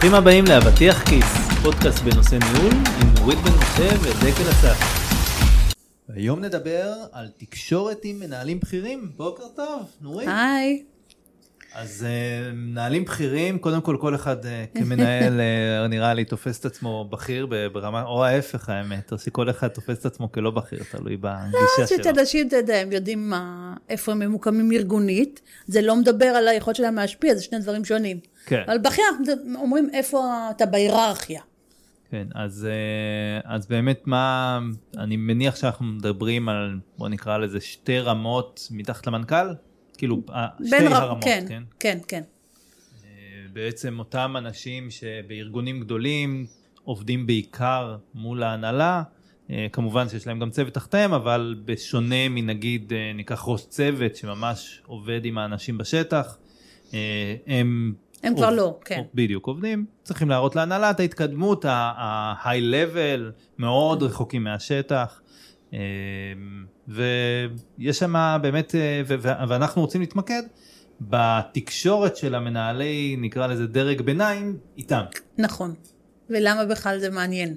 ברוכים הבאים לאבטיח כיס, פודקאסט בנושא ניהול עם נורית בן משה ודקל אסף. היום נדבר על תקשורת עם מנהלים בכירים. בוקר טוב, נורית. היי. אז uh, מנהלים בכירים, קודם כל כל אחד uh, כמנהל uh, נראה לי תופס את עצמו בכיר ברמה, או ההפך האמת, או שכל אחד תופס את עצמו כלא בכיר, תלוי בגישה שלו. לא, אנשים, אתה יודע, הם יודעים מה, איפה הם ממוקמים ארגונית, זה לא מדבר על היכולת שלהם להשפיע, זה שני דברים שונים. כן. אבל בכיר אומרים איפה אתה בהיררכיה. כן, אז, אז באמת מה, אני מניח שאנחנו מדברים על, בוא נקרא לזה שתי רמות מתחת למנכ"ל, כאילו שתי ר... הרמות, כן? כן, כן, כן. בעצם אותם אנשים שבארגונים גדולים עובדים בעיקר מול ההנהלה, כמובן שיש להם גם צוות תחתיהם, אבל בשונה מנגיד ניקח ראש צוות שממש עובד עם האנשים בשטח, הם... הם כבר לא, כן. בדיוק, עובדים, צריכים להראות להנהלה את ההתקדמות, ה-high level, מאוד רחוקים מהשטח. ויש שם באמת, ואנחנו רוצים להתמקד בתקשורת של המנהלי, נקרא לזה דרג ביניים, איתם. נכון, ולמה בכלל זה מעניין?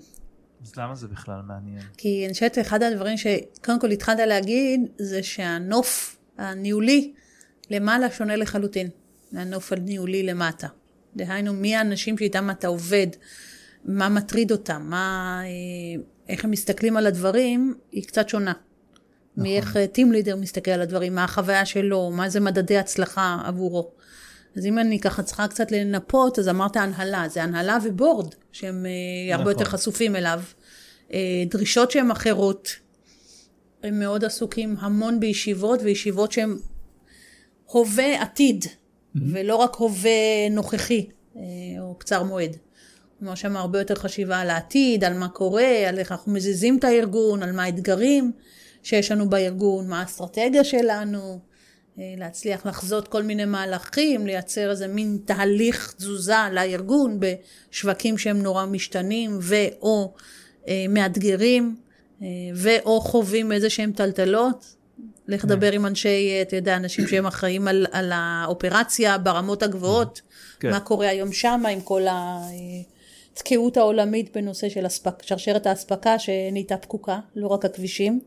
אז למה זה בכלל מעניין? כי אני חושבת אחד הדברים שקודם כל התחלת להגיד, זה שהנוף הניהולי למעלה שונה לחלוטין מהנוף הניהולי למטה. דהיינו, מי האנשים שאיתם אתה עובד, מה מטריד אותם, מה, איך הם מסתכלים על הדברים, היא קצת שונה. נכון. מאיך טים לידר מסתכל על הדברים, מה החוויה שלו, מה זה מדדי הצלחה עבורו. אז אם אני ככה צריכה קצת לנפות, אז אמרת הנהלה, זה הנהלה ובורד, שהם נכון. הרבה יותר חשופים אליו. דרישות שהן אחרות, הם מאוד עסוקים המון בישיבות, וישיבות שהן הווה עתיד. ולא רק הווה נוכחי, או קצר מועד. כלומר, שם הרבה יותר חשיבה על העתיד, על מה קורה, על איך אנחנו מזיזים את הארגון, על מה האתגרים. שיש לנו בארגון, מה האסטרטגיה שלנו, להצליח לחזות כל מיני מהלכים, לייצר איזה מין תהליך תזוזה לארגון בשווקים שהם נורא משתנים ו/או מאתגרים ו/או חווים איזה שהם טלטלות. לך לדבר עם אנשי, אתה יודע, אנשים שהם אחראים על, על האופרציה ברמות הגבוהות, כן. מה קורה היום שם עם כל. התקיעות העולמית בנושא של הספק, שרשרת האספקה שנהייתה פקוקה, לא רק הכבישים,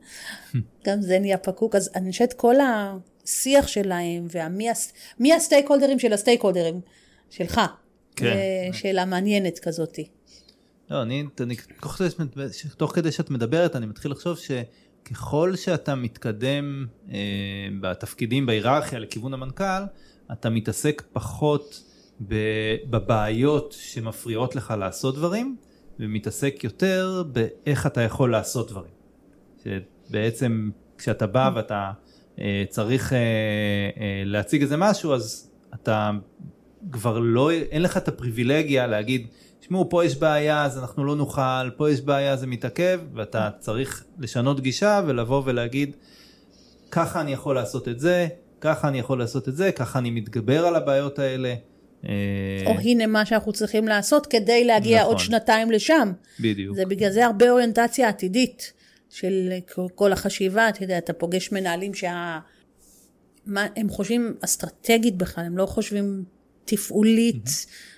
גם זה נהיה פקוק, אז אני חושבת כל השיח שלהם, ומי הסטייק הולדרים של הסטייק הולדרים, שלך, כן. שאלה מעניינת כזאתי. לא, אני, אני תוך, תוך כדי שאת מדברת, אני מתחיל לחשוב שככל שאתה מתקדם אה, בתפקידים בהיררכיה לכיוון המנכ"ל, אתה מתעסק פחות בבעיות שמפריעות לך לעשות דברים, ומתעסק יותר באיך אתה יכול לעשות דברים. שבעצם כשאתה בא ואתה אה, צריך אה, אה, להציג איזה משהו, אז אתה כבר לא, אין לך את הפריבילגיה להגיד, תשמעו, פה יש בעיה, אז אנחנו לא נוכל, פה יש בעיה, זה מתעכב, ואתה צריך לשנות גישה ולבוא ולהגיד, ככה אני יכול לעשות את זה, ככה אני יכול לעשות את זה, ככה אני מתגבר על הבעיות האלה. או הנה מה שאנחנו צריכים לעשות כדי להגיע נכון. עוד שנתיים לשם. בדיוק. זה בגלל זה הרבה אוריינטציה עתידית של כל החשיבה, אתה יודע, אתה פוגש מנהלים שה... מה, הם חושבים אסטרטגית בכלל, הם לא חושבים תפעולית. Mm-hmm.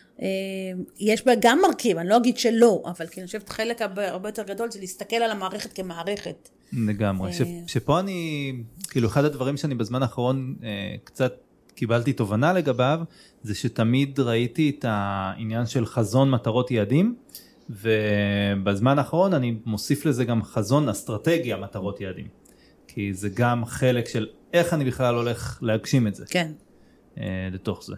יש בה גם מרכיב, אני לא אגיד שלא, אבל כי אני חושבת חלק הרבה יותר גדול זה להסתכל על המערכת כמערכת. לגמרי, ש, שפה אני, כאילו אחד הדברים שאני בזמן האחרון קצת קיבלתי תובנה לגביו, זה שתמיד ראיתי את העניין של חזון מטרות יעדים, ובזמן האחרון אני מוסיף לזה גם חזון אסטרטגיה מטרות יעדים. כי זה גם חלק של איך אני בכלל הולך להגשים את זה. כן. אה, לתוך זה.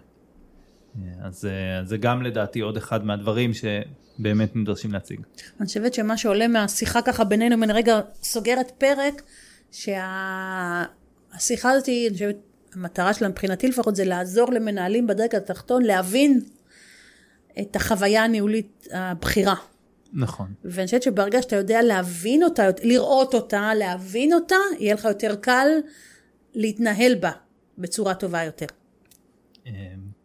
אה, אז אה, זה גם לדעתי עוד אחד מהדברים שבאמת נדרשים להציג. אני חושבת שמה שעולה מהשיחה ככה בינינו, אם אני רגע סוגרת פרק, שהשיחה הזאת, אני חושבת, המטרה שלה מבחינתי לפחות זה לעזור למנהלים בדרג התחתון להבין את החוויה הניהולית הבכירה. נכון. ואני חושבת שברגע שאתה יודע להבין אותה, לראות אותה, להבין אותה, יהיה לך יותר קל להתנהל בה בצורה טובה יותר. אמ,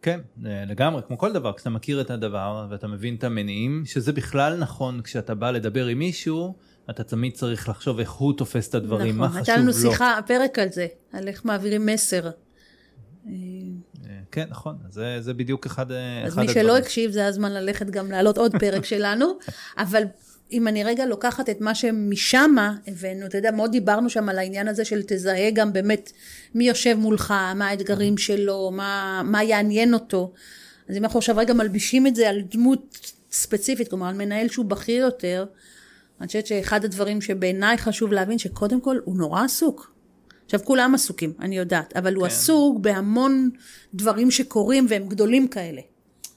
כן, לגמרי, כמו כל דבר, כשאתה מכיר את הדבר ואתה מבין את המניעים, שזה בכלל נכון כשאתה בא לדבר עם מישהו, אתה תמיד צריך לחשוב איך הוא תופס את הדברים, נכון, מה חשוב לו. הייתה לנו שיחה, פרק על זה, על איך מעבירים מסר. כן, נכון, זה, זה בדיוק אחד, אז אחד מי שלא הקשיב, זה הזמן ללכת גם להעלות עוד פרק שלנו, אבל אם אני רגע לוקחת את מה שמשמה הבאנו, אתה יודע, מאוד דיברנו שם על העניין הזה של תזהה גם באמת מי יושב מולך, מה האתגרים שלו, מה, מה יעניין אותו. אז אם אנחנו עכשיו רגע מלבישים את זה על דמות ספציפית, כלומר על מנהל שהוא בכיר יותר, אני חושבת שאחד הדברים שבעיניי חשוב להבין, שקודם כל הוא נורא עסוק. עכשיו כולם עסוקים, אני יודעת, אבל הוא כן. עסוק בהמון דברים שקורים והם גדולים כאלה.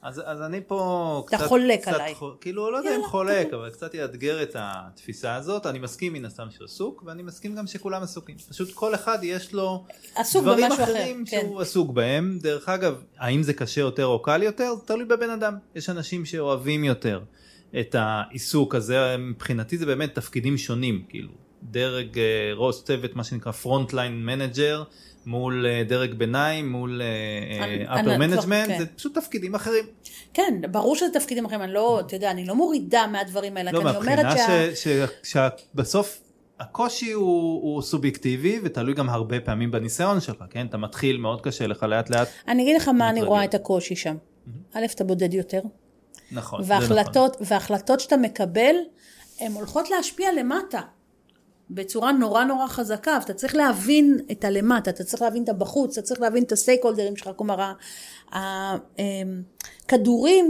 אז, אז אני פה אתה חולק קצת, עליי. חו- כאילו, לא יודע אם חולק, אבל קצת יאתגר את התפיסה הזאת. אני מסכים מן הסתם שהוא עסוק, ואני מסכים גם שכולם עסוקים. פשוט כל אחד יש לו דברים במשהו אחר, אחרים כן. שהוא עסוק בהם. דרך אגב, האם זה קשה יותר או קל יותר? זה תלוי בבן אדם. יש אנשים שאוהבים יותר את העיסוק הזה. מבחינתי זה באמת תפקידים שונים, כאילו. דרג אה, ראש צוות, מה שנקרא front line manager. מול אה, דרג ביניים, מול אני- upper אני- management, כן. זה פשוט תפקידים אחרים. כן, ברור שזה תפקידים אחרים, אני לא, אתה יודע, אני לא מורידה מהדברים האלה, לא, מהבחינה. שבסוף הקושי הוא, הוא סובייקטיבי ותלוי גם הרבה פעמים בניסיון שלך, כן? אתה מתחיל, מאוד קשה לך לאט לאט. אני אגיד לך מה אני. רואה את הקושי שם. א', אתה בודד יותר, נכון. זה נכון. והחלטות, והחלטות שאתה מקבל, הן הולכות להשפיע למטה. בצורה נורא נורא חזקה, ואתה צריך להבין את הלמטה, אתה צריך להבין את הבחוץ, אתה צריך להבין את הסטייק הולדרים שלך, כלומר, ה- ה- אמ,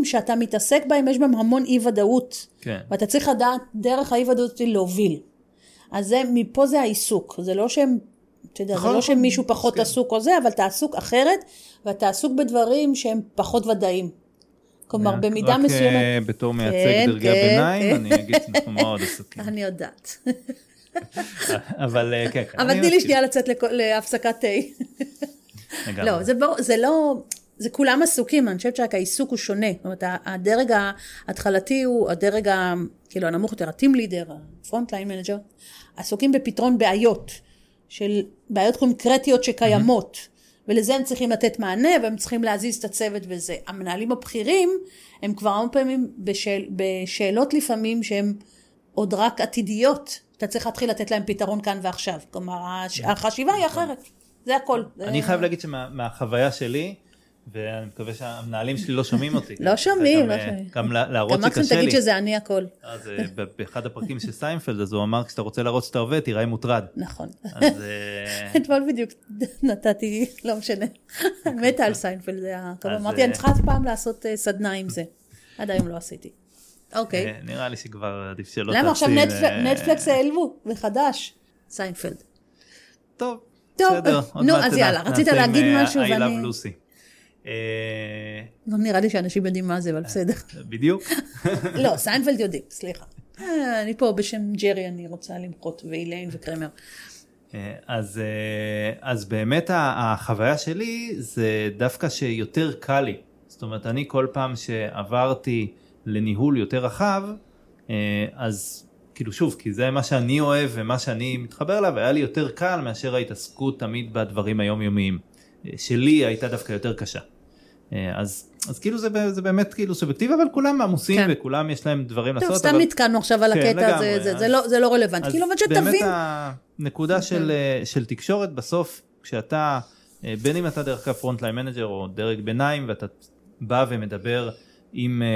שאתה מתעסק בהם, יש בהם המון אי ודאות, כן. ואתה צריך לדעת דרך האי ודאות להוביל. אז זה, מפה זה העיסוק, זה לא שהם, אתה יודע, זה לא נכון, שמישהו פחות מסכים. עסוק או זה, אבל אתה עסוק אחרת, ואתה עסוק בדברים שהם פחות ודאיים. כלומר, רק- במידה רק, מסוימת... אה, בתור מייצג כן, דרגי כן, הביניים, כן. אני אגיד שאנחנו מאוד עסוקים. אני יודעת. אבל אה, כן. אבל תני לי. שנייה לצאת לכ- להפסקת תה. לא, זה לא, זה כולם עסוקים, אני חושבת שרק העיסוק הוא שונה. זאת אומרת, הדרג ההתחלתי הוא הדרג, ה- כאילו הנמוך יותר, leader, ה front line manager, עסוקים בפתרון בעיות, של בעיות קונקרטיות שקיימות. ולזה הם צריכים לתת מענה, והם צריכים להזיז את הצוות וזה. המנהלים הבכירים, הם כבר הרבה פעמים בשאל, בשאלות לפעמים שהן עוד רק עתידיות. אתה צריך להתחיל לתת להם פתרון כאן ועכשיו. כלומר, הש- החשיבה היא אחרת. זה הכל. אני חייב להגיד שמהחוויה שלי, ואני מקווה שהמנהלים שלי לא שומעים אותי. לא שומעים, גם, לא אה, שומעים. גם לה- להראות גם מקסימום שקשה לי. תגיד שזה אני הכל. אז אה, באחד הפרקים של סיינפלד, אז הוא אמר, כשאתה רוצה להראות שאתה עובד, תיראה מוטרד. נכון. אז אה, אתמול בדיוק נתתי, לא משנה, מתה על סיינפלד, אמרתי, אה, אני צריכה פעם לעשות אה, סדנה עם זה. עד היום לא עשיתי. אוקיי. אה, נראה לי שכבר עדיף שלא למה עכשיו תעשי, נטפל- אה, העלבו, מחדש, סיינפלד. טוב, טוב, בסדר. נו, אז. יאללה, רצית להגיד אה, משהו I ואני- love Lucy. אה, לא נראה לי שאנשים יודעים מה זה, אבל בסדר. בדיוק. לא, סיינפלד יודעים, סליחה. אני פה בשם ג'רי, אני רוצה למחות, ואיליין וקרמר. אז, אז באמת החוויה שלי זה דווקא שיותר קל לי. זאת אומרת, אני כל פעם שעברתי לניהול יותר רחב, אה, אז כאילו שוב, כי זה מה שאני אוהב ומה שאני מתחבר אליו, היה לי יותר קל מאשר ההתעסקות תמיד בדברים היומיומיים. אה, שלי הייתה דווקא יותר קשה. אה, אז, אז כאילו זה, זה באמת כאילו סובייקטיבי, אבל כולם עמוסים כן. וכולם יש להם דברים טוב, לעשות. סתם אבל... נתקענו עכשיו על כן, הקטע לגמרי, זה- זה אז- לא- זה לא רלוונטי. כאילו, אבל שתבין. באמת הנקודה של, אה, של תקשורת בסוף, כשאתה, בין אם אתה דרך אגב frontline manager או דרג ביניים, ואתה בא ומדבר עם, אה,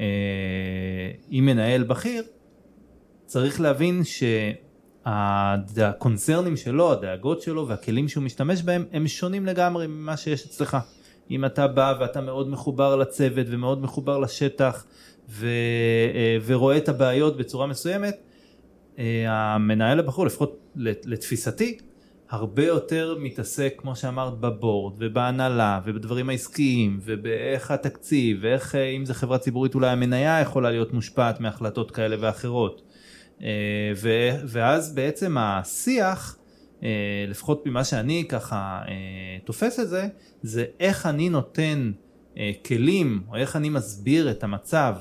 אה, עם מנהל בכיר, צריך להבין שהקונצרנים שלו, הדאגות שלו והכלים שהוא משתמש בהם, הם שונים לגמרי ממה שיש אצלך. אם אתה בא ואתה מאוד מחובר לצוות ומאוד מחובר לשטח ו, אה, ורואה את הבעיות בצורה מסוימת, אה, המנהל הבחור, לפחות לתפיסתי, הרבה יותר מתעסק, כמו שאמרת, בבורד ובהנהלה ובדברים העסקיים ובאיך התקציב ואיך, אה, אם זה חברה ציבורית, אולי המניה יכולה להיות מושפעת מהחלטות כאלה ואחרות. אה, ואז בעצם השיח, אה, לפחות ממה שאני ככה תופס את זה, זה איך אני נותן כלים או איך אני מסביר את המצב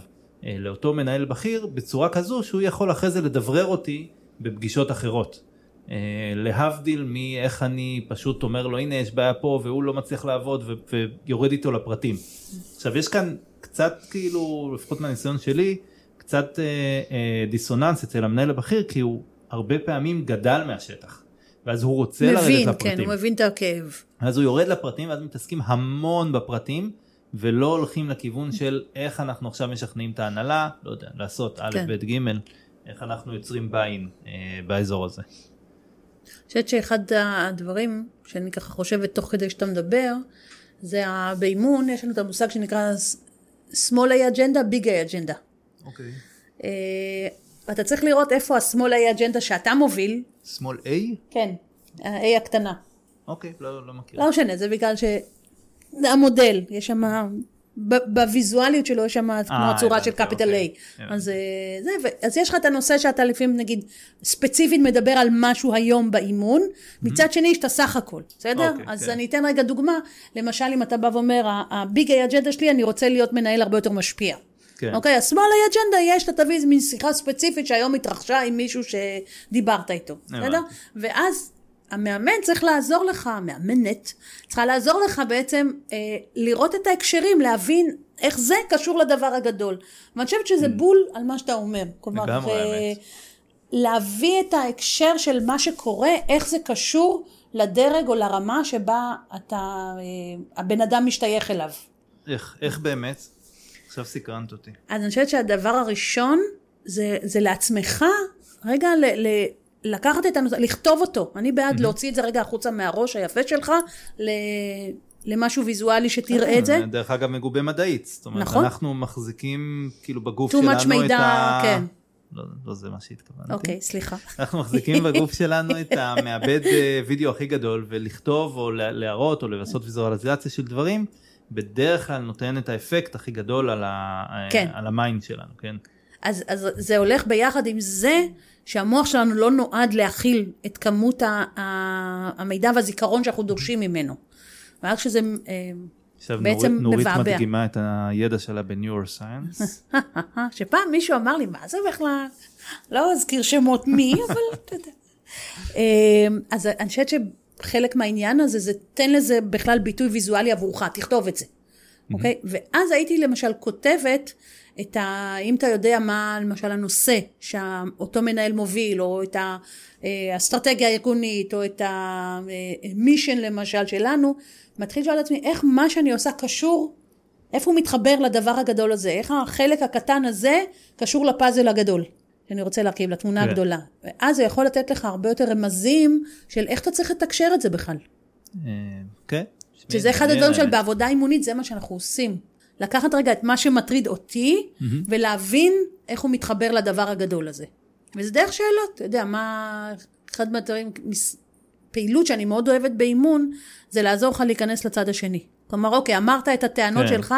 לאותו מנהל בכיר בצורה כזו שהוא יכול אחרי זה לדברר אותי בפגישות אחרות. אה, להבדיל מאיך אני פשוט אומר לו הנה יש בעיה פה והוא לא מצליח לעבוד ו- ויורד איתו לפרטים. עכשיו יש כאן קצת כאילו לפחות מהניסיון שלי קצת אה, אה, דיסוננס אצל המנהל הבכיר כי הוא הרבה פעמים גדל מהשטח ואז הוא רוצה לרדת מבין, לפרטים. כן, הוא מבין את הכאב. אז הוא יורד לפרטים ואז מתעסקים המון בפרטים ולא הולכים לכיוון של איך אנחנו עכשיו משכנעים את ההנהלה, לא יודע, לעשות א', כן. ב', ג', איך אנחנו יוצרים ביין אה, באזור הזה. אני חושבת שאחד הדברים שאני ככה חושבת תוך כדי שאתה מדבר, זה באימון יש לנו את המושג שנקרא small A agenda, big A agenda. אוקיי. אה, ואתה צריך לראות איפה A agenda שאתה מוביל, שמאל A? כן, ה-A הקטנה. אוקיי, לא, לא מכיר. לא משנה, זה בגלל ש... המודל, יש שם, בוויזואליות שלו יש שם כמו הצורה של. A. אז, אה, אז יש לך את הנושא שאתה לפעמים נגיד ספציפית מדבר על משהו היום באימון, מצד שני יש את הסך הכל, בסדר? אוקיי, אז כן. אני אתן רגע דוגמה, למשל אם אתה בא ואומר, הביג איי אג'נדה שלי, אני רוצה להיות מנהל הרבה יותר משפיע. כן. אוקיי, השמאל איי אג'נדה יש, אתה תביא מין שיחה ספציפית שהיום התרחשה עם מישהו שדיברת איתו, בסדר? ואז המאמן צריך לעזור לך, המאמנת צריכה לעזור לך בעצם אה, לראות את ההקשרים, להבין איך זה קשור לדבר הגדול. ואני חושבת שזה בול על מה שאתה אומר. כלומר, Mm. לגמרי, האמת. להביא את ההקשר של מה שקורה, איך זה קשור לדרג או לרמה שבה אתה, אה, הבן אדם משתייך אליו. איך, איך באמת? עכשיו סקרנת אותי. אז אני חושבת שהדבר הראשון זה, זה לעצמך, רגע ל, ל, לקחת את הנושא, לכתוב אותו. אני בעד להוציא את זה רגע החוצה מהראש היפה שלך, ל, למשהו ויזואלי שתראה את זה. דרך אגב מגובה מדעית. זאת אומרת, נכון. אנחנו מחזיקים כאילו בגוף Too שלנו much את מידע, ה... כן. לא, לא זה מה שהתכוונתי. אוקיי, סליחה. אנחנו מחזיקים בגוף שלנו את המעבד אה, וידאו הכי גדול ולכתוב או לה- להראות או לעשות ויזואליזציה של דברים בדרך כלל נותן את האפקט הכי גדול על, ה... כן. על ה mind שלנו, כן? אז, אז זה הולך ביחד עם זה שהמוח שלנו לא נועד להכיל את כמות המידע והזיכרון שאנחנו דורשים ממנו. כשזה, אה, עכשיו בעצם נורית, נורית מבעבע. מדגימה את הידע שלה ב neuroscience. שפעם מישהו אמר לי, מה זה בכלל? לא אזכיר שמות מי, אבל אתה יודע. אה, אז אני חושבת שחלק מהעניין הזה, זה תן לזה בכלל ביטוי ויזואלי עבורך, תכתוב את זה. אוקיי? ואז הייתי למשל כותבת את ה... אם אתה יודע מה למשל הנושא שאותו מנהל מוביל, או את ה- אה, האסטרטגיה הארגונית, או את המישן למשל שלנו, מתחיל לשאול את עצמי, איך מה שאני עושה קשור, איפה הוא מתחבר לדבר הגדול הזה? איך החלק הקטן הזה קשור לפאזל הגדול? שאני רוצה להרכיב, לתמונה כן. הגדולה. ואז זה יכול לתת לך הרבה יותר רמזים של איך אתה צריך לתקשר את זה בכלל. אה, כן. שזה אחד הדברים של. בעבודה אימונית, זה מה שאנחנו עושים. לקחת רגע את מה שמטריד אותי, ולהבין איך הוא מתחבר לדבר הגדול הזה. וזה דרך שאלות, אתה יודע, מה... אחד מהדברים, פעילות שאני מאוד אוהבת באימון, זה לעזור לך להיכנס לצד השני. כלומר, אוקיי, אמרת את הטענות כן. שלך,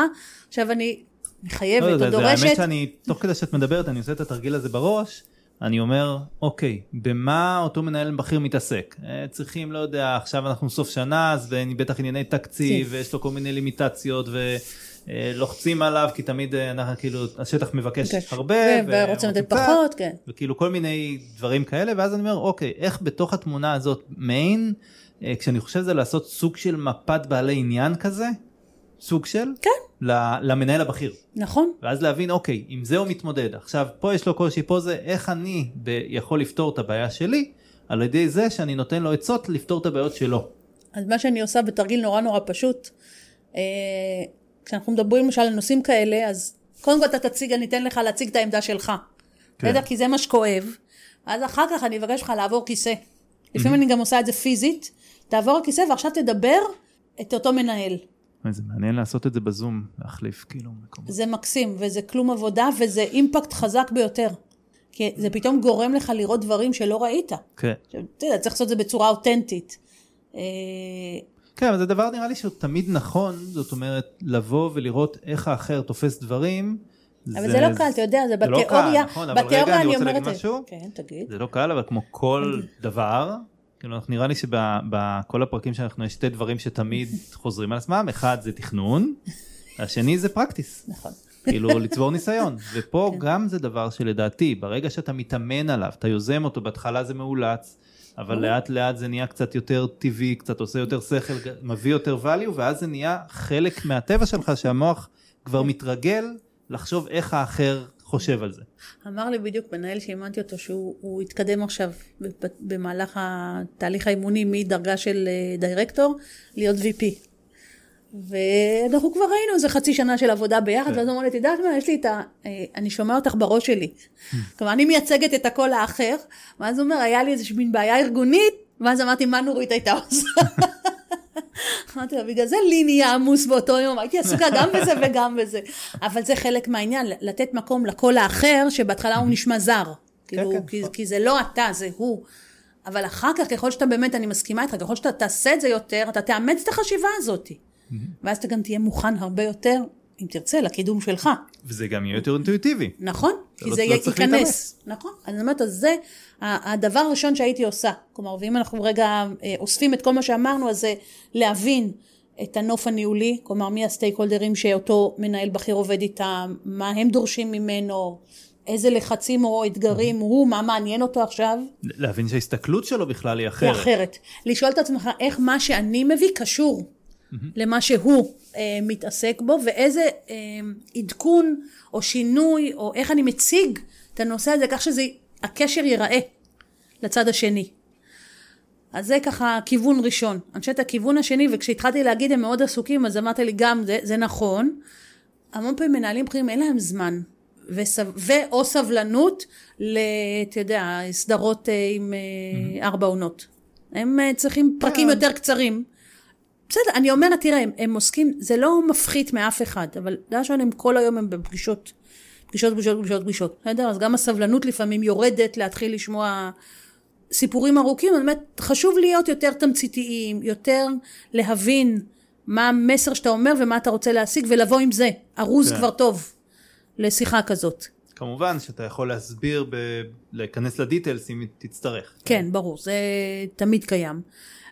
עכשיו אני מחייבת לא, או דורשת. האמת שאני, תוך כדי שאת מדברת, אני עושה את התרגיל הזה בראש, אני אומר, אוקיי, במה אותו מנהל בכיר מתעסק? אה, צריכים, לא יודע, עכשיו אנחנו סוף שנה, אז בטח ענייני תקציב, כן. ויש לו כל מיני לימיטציות, ולוחצים עליו, כי תמיד אה, אנחנו, כאילו, השטח מבקש כן. הרבה, ורוצים לתת פחות, כן. וכאילו כל מיני דברים כאלה, ואז אני אומר, אוקיי, איך בתוך התמונה הזאת מיין, אה, כשאני חושב זה לעשות סוג של מפת בעלי עניין כזה, סוג של, כן. למנהל הבכיר. נכון, ואז להבין אוקיי עם זה הוא מתמודד עכשיו פה יש לו קושי פה זה איך אני ב- יכול לפתור את הבעיה שלי על ידי זה שאני נותן לו עצות לפתור את הבעיות שלו. אז מה שאני עושה בתרגיל נורא נורא פשוט, אה, כשאנחנו מדברים למשל על נושאים כאלה, אז קודם כל אתה תציג, אני אתן לך להציג את העמדה שלך. כן. בסדר? כי זה מה שכואב. אז אחר כך אני אבקש ממך לעבור כיסא. לפעמים אני גם עושה את זה פיזית. תעבור כיסא ועכשיו תדבר את אותו מנהל. זה מעניין לעשות את זה בזום להחליף כאילו מקומות. זה מקסים, וזה כלום עבודה, וזה אימפקט חזק ביותר. כי זה פתאום גורם לך לראות דברים שלא ראית. כן. אתה יודע, צריך לעשות את זה בצורה אותנטית. כן אבל זה דבר נראה לי שהוא תמיד נכון זאת אומרת לבוא ולראות איך האחר תופס דברים. אבל זה לא קל, אתה יודע, זה זה לא קל, בתיאוריה, נכון, אבל רגע, אני רוצה להגיד זה. משהו? כן, תגיד. זה לא קל אבל כמו כל דבר כאילו נראה לי שבכל הפרקים שאנחנו יש שתי דברים שתמיד חוזרים על עצמם אחד זה תכנון השני זה פרקטיס נכון. כאילו לצבור ניסיון ופה גם זה דבר שלדעתי ברגע שאתה מתאמן עליו אתה יוזם אותו בהתחלה זה מאולץ אבל לאט לאט זה נהיה קצת יותר טבעי קצת עושה יותר שכל מביא יותר value ואז זה נהיה חלק מהטבע שלך שהמוח כבר מתרגל לחשוב איך האחר חושב על זה. אמר לי בדיוק מנהל שאימנתי אותו שהוא הוא התקדם עכשיו במהלך התהליך האימוני מדרגה של אה, דירקטור להיות VP. ואנחנו כבר ראינו איזה חצי שנה של עבודה ביחד, כן. ואז הוא אמר לי, את יודעת מה, יש לי את ה... אה, אני שומע אותך בראש שלי. כלומר, אני מייצגת את הקול האחר, ואז הוא אומר, היה לי איזושהי מין בעיה ארגונית, ואז אמרתי, מה נורית הייתה עושה? אמרתי לה, בגלל זה לי נהיה עמוס באותו יום, הייתי עסוקה גם בזה וגם בזה. אבל זה חלק מהעניין, לתת מקום לקול האחר, שבהתחלה הוא נשמע זר. כן, כאילו, כן, כי, נכון. כי זה לא אתה, זה הוא. אבל אחר כך, ככל שאתה באמת, אני מסכימה איתך, ככל שאתה תעשה את זה יותר, אתה תאמץ את החשיבה הזאת. ואז אתה גם תהיה מוכן הרבה יותר, אם תרצה, לקידום שלך. וזה גם יהיה יותר אינטואיטיבי. נכון, כי לא, זה לא ייכנס. נכון, אני אומרת, אז זה הדבר הראשון שהייתי עושה. כלומר, ואם אנחנו רגע אה, אוספים את כל מה שאמרנו, אז זה להבין את הנוף הניהולי, כלומר, מי הסטייק הולדרים שאותו מנהל בכיר עובד איתם, מה הם דורשים ממנו, איזה לחצים או אתגרים הוא, מה מעניין אותו עכשיו. להבין שההסתכלות שלו בכלל היא אחרת. היא אחרת. לשאול את עצמך איך מה שאני מביא קשור למה שהוא אה, מתעסק בו, ואיזה אה, עדכון או שינוי, או איך אני מציג את הנושא הזה, כך שהקשר ייראה לצד השני. אז זה ככה כיוון ראשון. אני חושבת הכיוון השני, וכשהתחלתי להגיד הם מאוד עסוקים, אז אמרתי לי גם, זה, זה נכון. המון פעמים מנהלים בכירים אין להם זמן. וסב... ואו סבלנות ל... אתה יודע, סדרות אה, עם mm-hmm. ארבע עונות. הם אה, צריכים פרקים כן. יותר קצרים. בסדר, אני אומרת, תראה, הם, הם עוסקים, זה לא מפחית מאף אחד, אבל דבר ראשון, הם כל היום הם בפגישות, פגישות, פגישות, פגישות, פגישות, בסדר? אז גם הסבלנות לפעמים יורדת להתחיל לשמוע סיפורים ארוכים, זאת אומרת, חשוב להיות יותר תמציתיים, יותר להבין מה המסר שאתה אומר ומה אתה רוצה להשיג, ולבוא עם זה, ארוז כן. כבר טוב לשיחה כזאת. כמובן שאתה יכול להסביר, ב... להיכנס לדיטלס אם תצטרך. כן, ברור, זה תמיד קיים.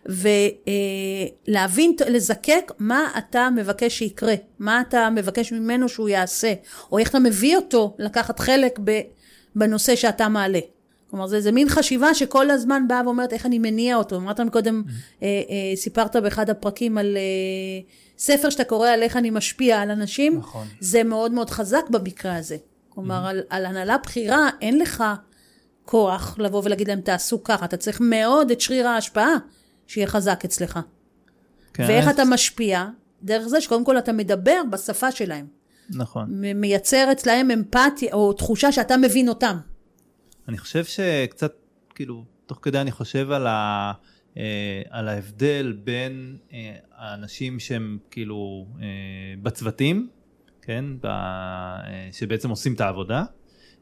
ולהבין, לזקק מה אתה מבקש שיקרה, מה אתה מבקש ממנו שהוא יעשה, או איך אתה מביא אותו לקחת חלק בנושא שאתה מעלה. כלומר, זה, זה מין חשיבה שכל הזמן באה ואומרת איך אני מניע אותו. אמרת מקודם, mm-hmm. אה, אה, סיפרת באחד הפרקים על אה, ספר שאתה קורא על איך אני משפיע על אנשים. נכון. זה מאוד מאוד חזק במקרה הזה. כלומר, mm-hmm. על, על הנהלה בכירה אין לך כוח לבוא ולהגיד להם תעשו ככה, אתה צריך מאוד את שריר ההשפעה שיהיה חזק אצלך. כן. ואיך אתה משפיע? דרך זה שקודם כל אתה מדבר בשפה שלהם. נכון. מייצר אצלהם אמפתיה או תחושה שאתה מבין אותם. אני חושב שקצת, כאילו, תוך כדי אני חושב על, ה, אה, על ההבדל בין אה, האנשים שהם כאילו אה, בצוותים, כן, ב, אה, שבעצם עושים את העבודה,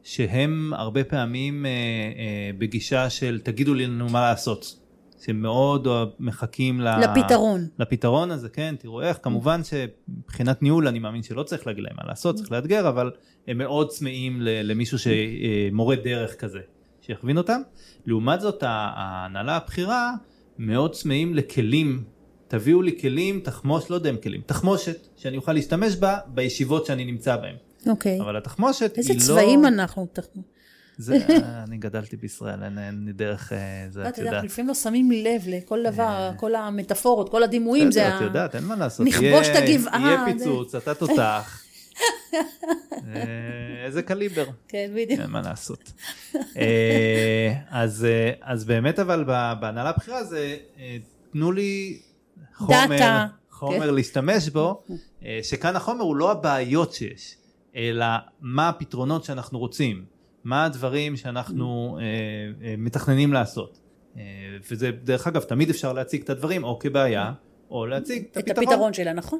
שהם הרבה פעמים אה, אה, בגישה של תגידו לנו מה לעשות. שמאוד מחכים לפתרון. לפתרון הזה, כן, תראו איך, כמובן שמבחינת ניהול אני מאמין שלא צריך להגיד להם מה לעשות, צריך לאתגר, אבל הם מאוד צמאים למישהו שמורה דרך כזה, שיכווין אותם. לעומת זאת, ההנהלה הבכירה מאוד צמאים לכלים, תביאו לי כלים, תחמוש, לא יודע אם כלים, תחמושת, שאני אוכל להשתמש בה בישיבות שאני נמצא בהן. אוקיי. אבל התחמושת היא לא... איזה צבעים אנחנו תחמושת? זה, אני גדלתי בישראל, אין, אין לי דרך, אה, זה את יודעת. אתה יודע, לפעמים לא שמים לב לכל דבר, אה. כל המטאפורות, כל הדימויים, זה. את יודעת, אין מה לעשות. נכבוש את הגבעה. יהיה פיצוץ, אתה תותח. אה, איזה קליבר. כן, בדיוק. אין מה לעשות. אז, אז באמת, אבל בהנהלה הבכירה זה, תנו לי חומר, חומר כן. להשתמש בו, שכאן החומר הוא לא הבעיות שיש, אלא מה הפתרונות שאנחנו רוצים. מה הדברים שאנחנו אה, אה, מתכננים לעשות. אה, וזה דרך אגב תמיד אפשר להציג את הדברים או כבעיה או להציג את, את הפתרון. הפתרון שלה, נכון.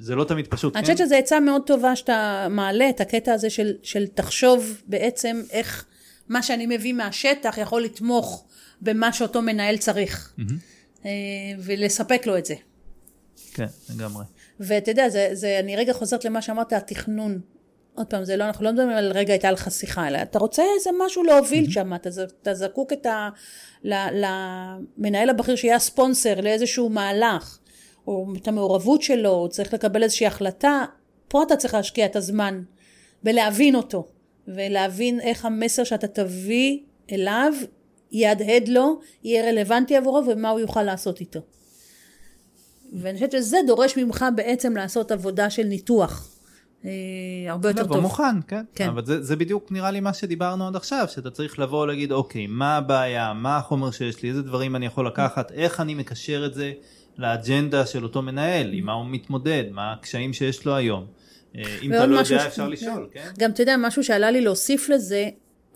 זה לא תמיד פשוט. אני כן? חושבת שזו עצה מאוד טובה שאתה מעלה את הקטע הזה של, של תחשוב בעצם איך מה שאני מביא מהשטח יכול לתמוך במה שאותו מנהל צריך. ולספק לו את זה. כן, לגמרי. ואתה יודע, זה, זה, אני רגע חוזרת למה שאמרת, התכנון. עוד פעם, זה לא, אנחנו לא מדברים על רגע הייתה לך שיחה, אלא אתה רוצה איזה משהו להוביל mm-hmm. שם, אתה, אתה זקוק את ה... למנהל הבכיר שיהיה הספונסר לאיזשהו מהלך, או את המעורבות שלו, הוא צריך לקבל איזושהי החלטה, פה אתה צריך להשקיע את הזמן בלהבין אותו, ולהבין איך המסר שאתה תביא אליו יהדהד לו, יהיה רלוונטי עבורו ומה הוא יוכל לעשות איתו. ואני חושבת שזה דורש ממך בעצם לעשות עבודה של ניתוח. אה, הרבה יותר לבוא טוב. מוכן, כן. כן. אבל זה, זה בדיוק נראה לי מה שדיברנו עד עכשיו, שאתה צריך לבוא ולהגיד, אוקיי, מה הבעיה, מה החומר שיש לי, איזה דברים אני יכול לקחת, איך אני מקשר את זה לאג'נדה של אותו מנהל, עם מה הוא מתמודד, מה הקשיים שיש לו היום. אה, אם אתה לא יודע, ש- אפשר לשאול, כן? גם אתה יודע, משהו שעלה לי להוסיף לזה,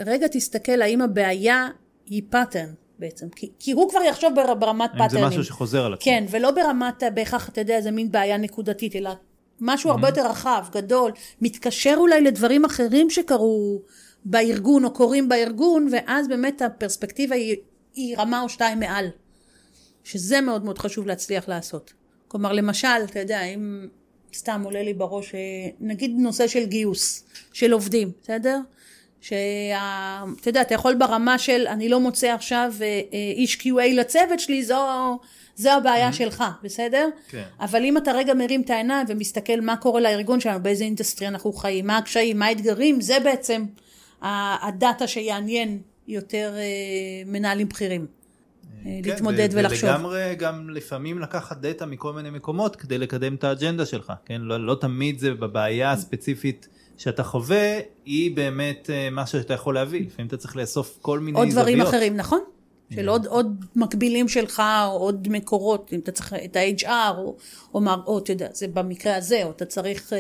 רגע תסתכל האם הבעיה היא pattern בעצם, כי, כי הוא כבר יחשוב בר, ברמת האם זה patternים. משהו שחוזר על עצמו. כן, ולא ברמת אה, בהכרח, אתה יודע, איזה מין בעיה נקודתית, אלא משהו הרבה יותר רחב, גדול, מתקשר אולי לדברים אחרים שקרו בארגון או קורים בארגון, ואז באמת הפרספקטיבה היא, היא רמה או שתיים מעל. שזה מאוד מאוד חשוב להצליח לעשות. כלומר, למשל, אתה יודע, אם סתם עולה לי בראש, אה, נגיד נושא של גיוס, של עובדים, בסדר? שאתה יודע, אתה יכול ברמה של אני לא מוצא עכשיו אה, אה, איש QA לצוות שלי, זו, זו הבעיה שלך, בסדר? כן. אבל אם אתה רגע מרים את העיניים ומסתכל מה קורה לארגון שלנו, באיזה industry אנחנו חיים, מה הקשיים, מה האתגרים, זה בעצם ה data שיעניין יותר אה, מנהלים בכירים. כן, להתמודד ו- ולחשוב. ולגמרי גם לפעמים לקחת data מכל מיני מקומות כדי לקדם את האג'נדה שלך, כן? לא, לא תמיד זה בבעיה הספציפית שאתה חווה, היא באמת אה, מה שאתה יכול להביא. לפעמים אתה צריך לאסוף כל מיני עוד זוויות. דברים אחרים, נכון? של עוד, עוד מקבילים שלך, או עוד מקורות, אם אתה צריך את ה-HR, או, או, מה- או אתה יודע, זה במקרה הזה, או אתה צריך, אה,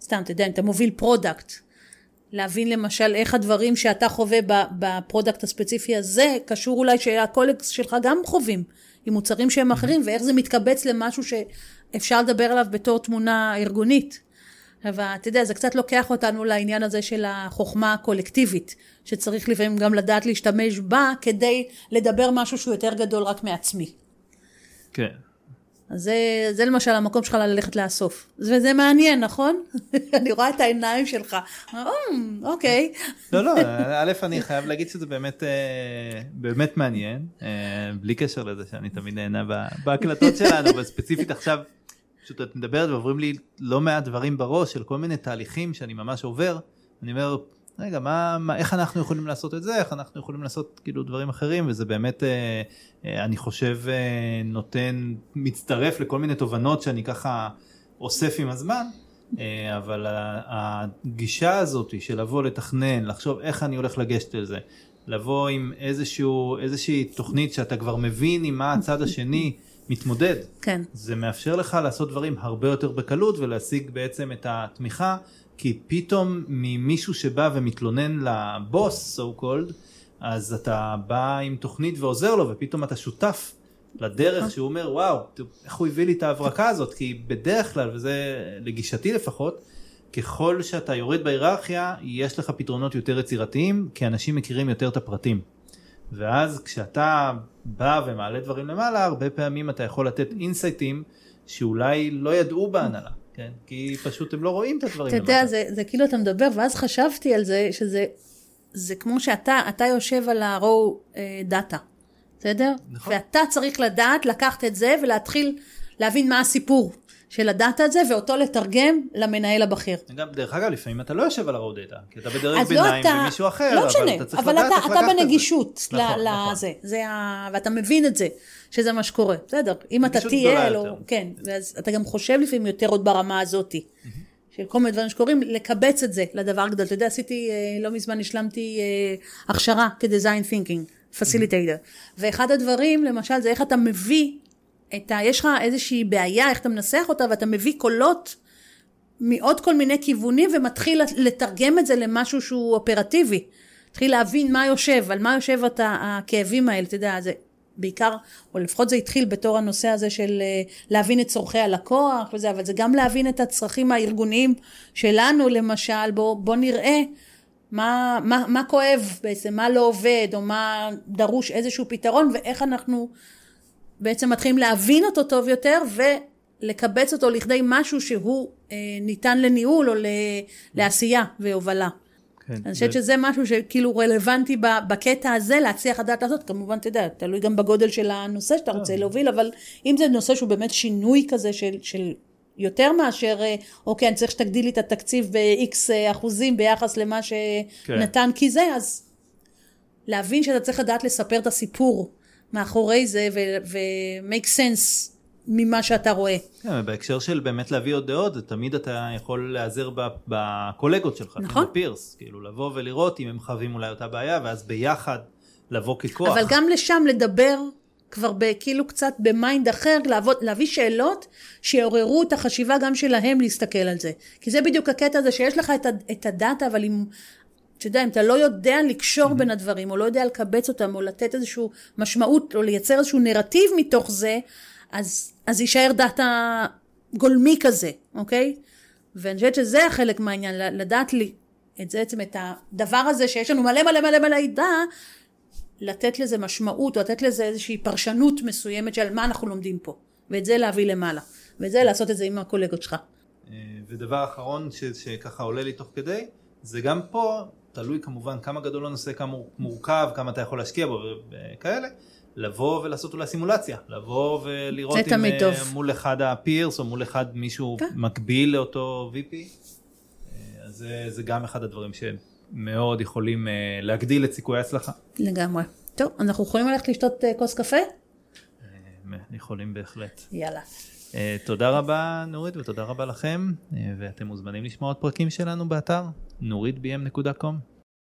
סתם, אתה יודע, אם אתה מוביל product, להבין למשל איך הדברים שאתה חווה ב product הספציפי הזה, קשור אולי שה colleagues שלך גם חווים, עם מוצרים שהם אחרים, ואיך זה מתקבץ למשהו שאפשר לדבר עליו בתור תמונה ארגונית. אבל אתה יודע, זה קצת לוקח אותנו לעניין הזה של החוכמה הקולקטיבית, שצריך לפעמים גם לדעת להשתמש בה כדי לדבר משהו שהוא יותר גדול רק מעצמי. כן. אז זה, זה למשל המקום שלך ללכת לאסוף. וזה מעניין, נכון? אני רואה את העיניים שלך. "אמ, אוקיי. לא, לא, א', אני חייב להגיד שזה באמת, אה, באמת מעניין, אה, בלי קשר לזה שאני תמיד נהנה בהקלטות שלנו, אבל ספציפית עכשיו, פשוט את מדברת ועוברים לי לא מעט דברים בראש של כל מיני תהליכים שאני ממש עובר, אני אומר, רגע, מה, מה, איך אנחנו יכולים לעשות את זה, איך אנחנו יכולים לעשות כאילו דברים אחרים, וזה באמת, אה, אה, אני חושב, אה, נותן, מצטרף לכל מיני תובנות שאני ככה אוסף עם הזמן. אה, אבל הגישה הזאת של לבוא לתכנן, לחשוב איך אני הולך לגשת לזה, לבוא עם איזשהו, איזושהי תוכנית שאתה כבר מבין עם מה הצד השני מתמודד, כן. זה מאפשר לך לעשות דברים הרבה יותר בקלות ולהשיג בעצם את התמיכה, כי פתאום ממישהו שבא ומתלונן לבוס, so called, אז אתה בא עם תוכנית ועוזר לו ופתאום אתה שותף לדרך שהוא אומר וואו איך הוא הביא לי את ההברקה הזאת כי בדרך כלל וזה לגישתי לפחות ככל שאתה יורד בהיררכיה יש לך פתרונות יותר יצירתיים כי אנשים מכירים יותר את הפרטים. ואז כשאתה בא ומעלה דברים למעלה הרבה פעמים אתה יכול לתת אינסייטים שאולי לא ידעו בהנהלה. כן? כי פשוט הם לא רואים את הדברים. אתה יודע. זה, זה כאילו אתה מדבר, ואז חשבתי על זה, שזה זה כמו שאתה אתה יושב על ה-raw אה, דאטה, בסדר? נכון. ואתה צריך לדעת לקחת את זה ולהתחיל להבין מה הסיפור של הדאטה הזה, ואותו לתרגם למנהל הבכיר. גם דרך אגב לפעמים אתה לא יושב על הרואו דאטה כי אתה בדרג אז לא ביניים אתה, ומישהו אחר לא אבל משנה, אתה צריך אבל לדעת אתה, איך אתה לקחת את זה. בנגישות נכון, ל- נכון. לזה, זה ה... ואתה מבין את זה, שזה מה שקורה, בסדר, אם אתה תהיה. או, כן, ואז אתה גם חושב לפעמים יותר עוד ברמה הזאתי, של כל מיני דברים שקורים, לקבץ את זה לדבר גדול, אתה יודע, עשיתי, אה, לא מזמן השלמתי אה, הכשרה כדיזיין תינקינג, פסיליטיידר, ואחד הדברים, למשל, זה איך אתה מביא את ה... יש לך איזושהי בעיה, איך אתה מנסח אותה, ואתה מביא קולות מעוד כל מיני כיוונים ומתחיל לתרגם את זה למשהו שהוא אופרטיבי. מתחיל להבין מה יושב, על מה יושב את הכאבים האלה, אתה יודע, זה בעיקר, או לפחות זה התחיל בתור הנושא הזה של אה, להבין את צורכי הלקוח וזה, אבל זה גם להבין את הצרכים הארגוניים שלנו, למשל, בוא, בוא נראה מה, מה, מה כואב בעצם, מה לא עובד, או מה דרוש איזשהו פתרון, ואיך אנחנו בעצם מתחילים להבין אותו טוב יותר, ולקבץ אותו לכדי משהו שהוא אה, ניתן לניהול או ל, לעשייה והובלה. כן, אני חושבת ו- שזה משהו שכאילו רלוונטי בקטע הזה להצליח לדעת לעשות, כמובן אתה יודע, תלוי גם בגודל של הנושא שאתה רוצה להוביל, אבל אם זה נושא שהוא באמת שינוי כזה של, של יותר מאשר, אה, אוקיי, אני צריך שתגדיל לי את התקציב ב-X אחוזים ביחס למה שנתן כי זה, אז להבין שאתה צריך לדעת לספר את הסיפור מאחורי זה ו-make sense ממה שאתה רואה. כן, בהקשר של באמת להביא עוד דעות, תמיד אתה יכול להיעזר בקולגות שלך, נכון. בפירס, כאילו לבוא ולראות אם הם חווים אולי אותה בעיה, ואז ביחד לבוא ככוח. אבל גם לשם לדבר כבר כאילו קצת ב mind אחר, לעבוד, להביא שאלות שיעוררו את החשיבה גם שלהם להסתכל על זה. כי זה בדיוק הקטע הזה שיש לך את, את ה data, אבל אם, אתה יודע, אם אתה לא יודע לקשור mm-hmm. בין הדברים, או לא יודע לקבץ אותם, או לתת איזושהי משמעות, או לייצר איזשהו נרטיב מתוך זה, אז, אז יישאר data גולמי כזה, אוקיי? ואני חושבת שזה החלק מהעניין, לדעת לי את זה בעצם, את הדבר הזה שיש לנו מלא מלא מלא מלא ידע, לתת לזה משמעות, או לתת לזה איזושהי פרשנות מסוימת של מה אנחנו לומדים פה, ואת זה להביא למעלה, ואת זה לעשות את זה עם הקולגות שלך. אה, ודבר אחרון ש, שככה עולה לי תוך כדי, זה גם פה, תלוי כמובן כמה גדול הנושא, כמה מורכב, כמה אתה יכול להשקיע בו וכאלה, לבוא ולעשות אולי סימולציה, לבוא ולראות אם אה, טוב. מול אחד הפירס או מול אחד מישהו כן. מקביל לאותו VP, אה, אז זה, זה גם אחד הדברים שמאוד יכולים להגדיל את סיכויי ההצלחה. לגמרי. טוב, אנחנו יכולים ללכת לשתות כוס קפה? יכולים בהחלט. יאללה. Uh, תודה רבה נורית ותודה רבה לכם uh, ואתם מוזמנים לשמוע עוד פרקים שלנו באתר נוריתbm.com.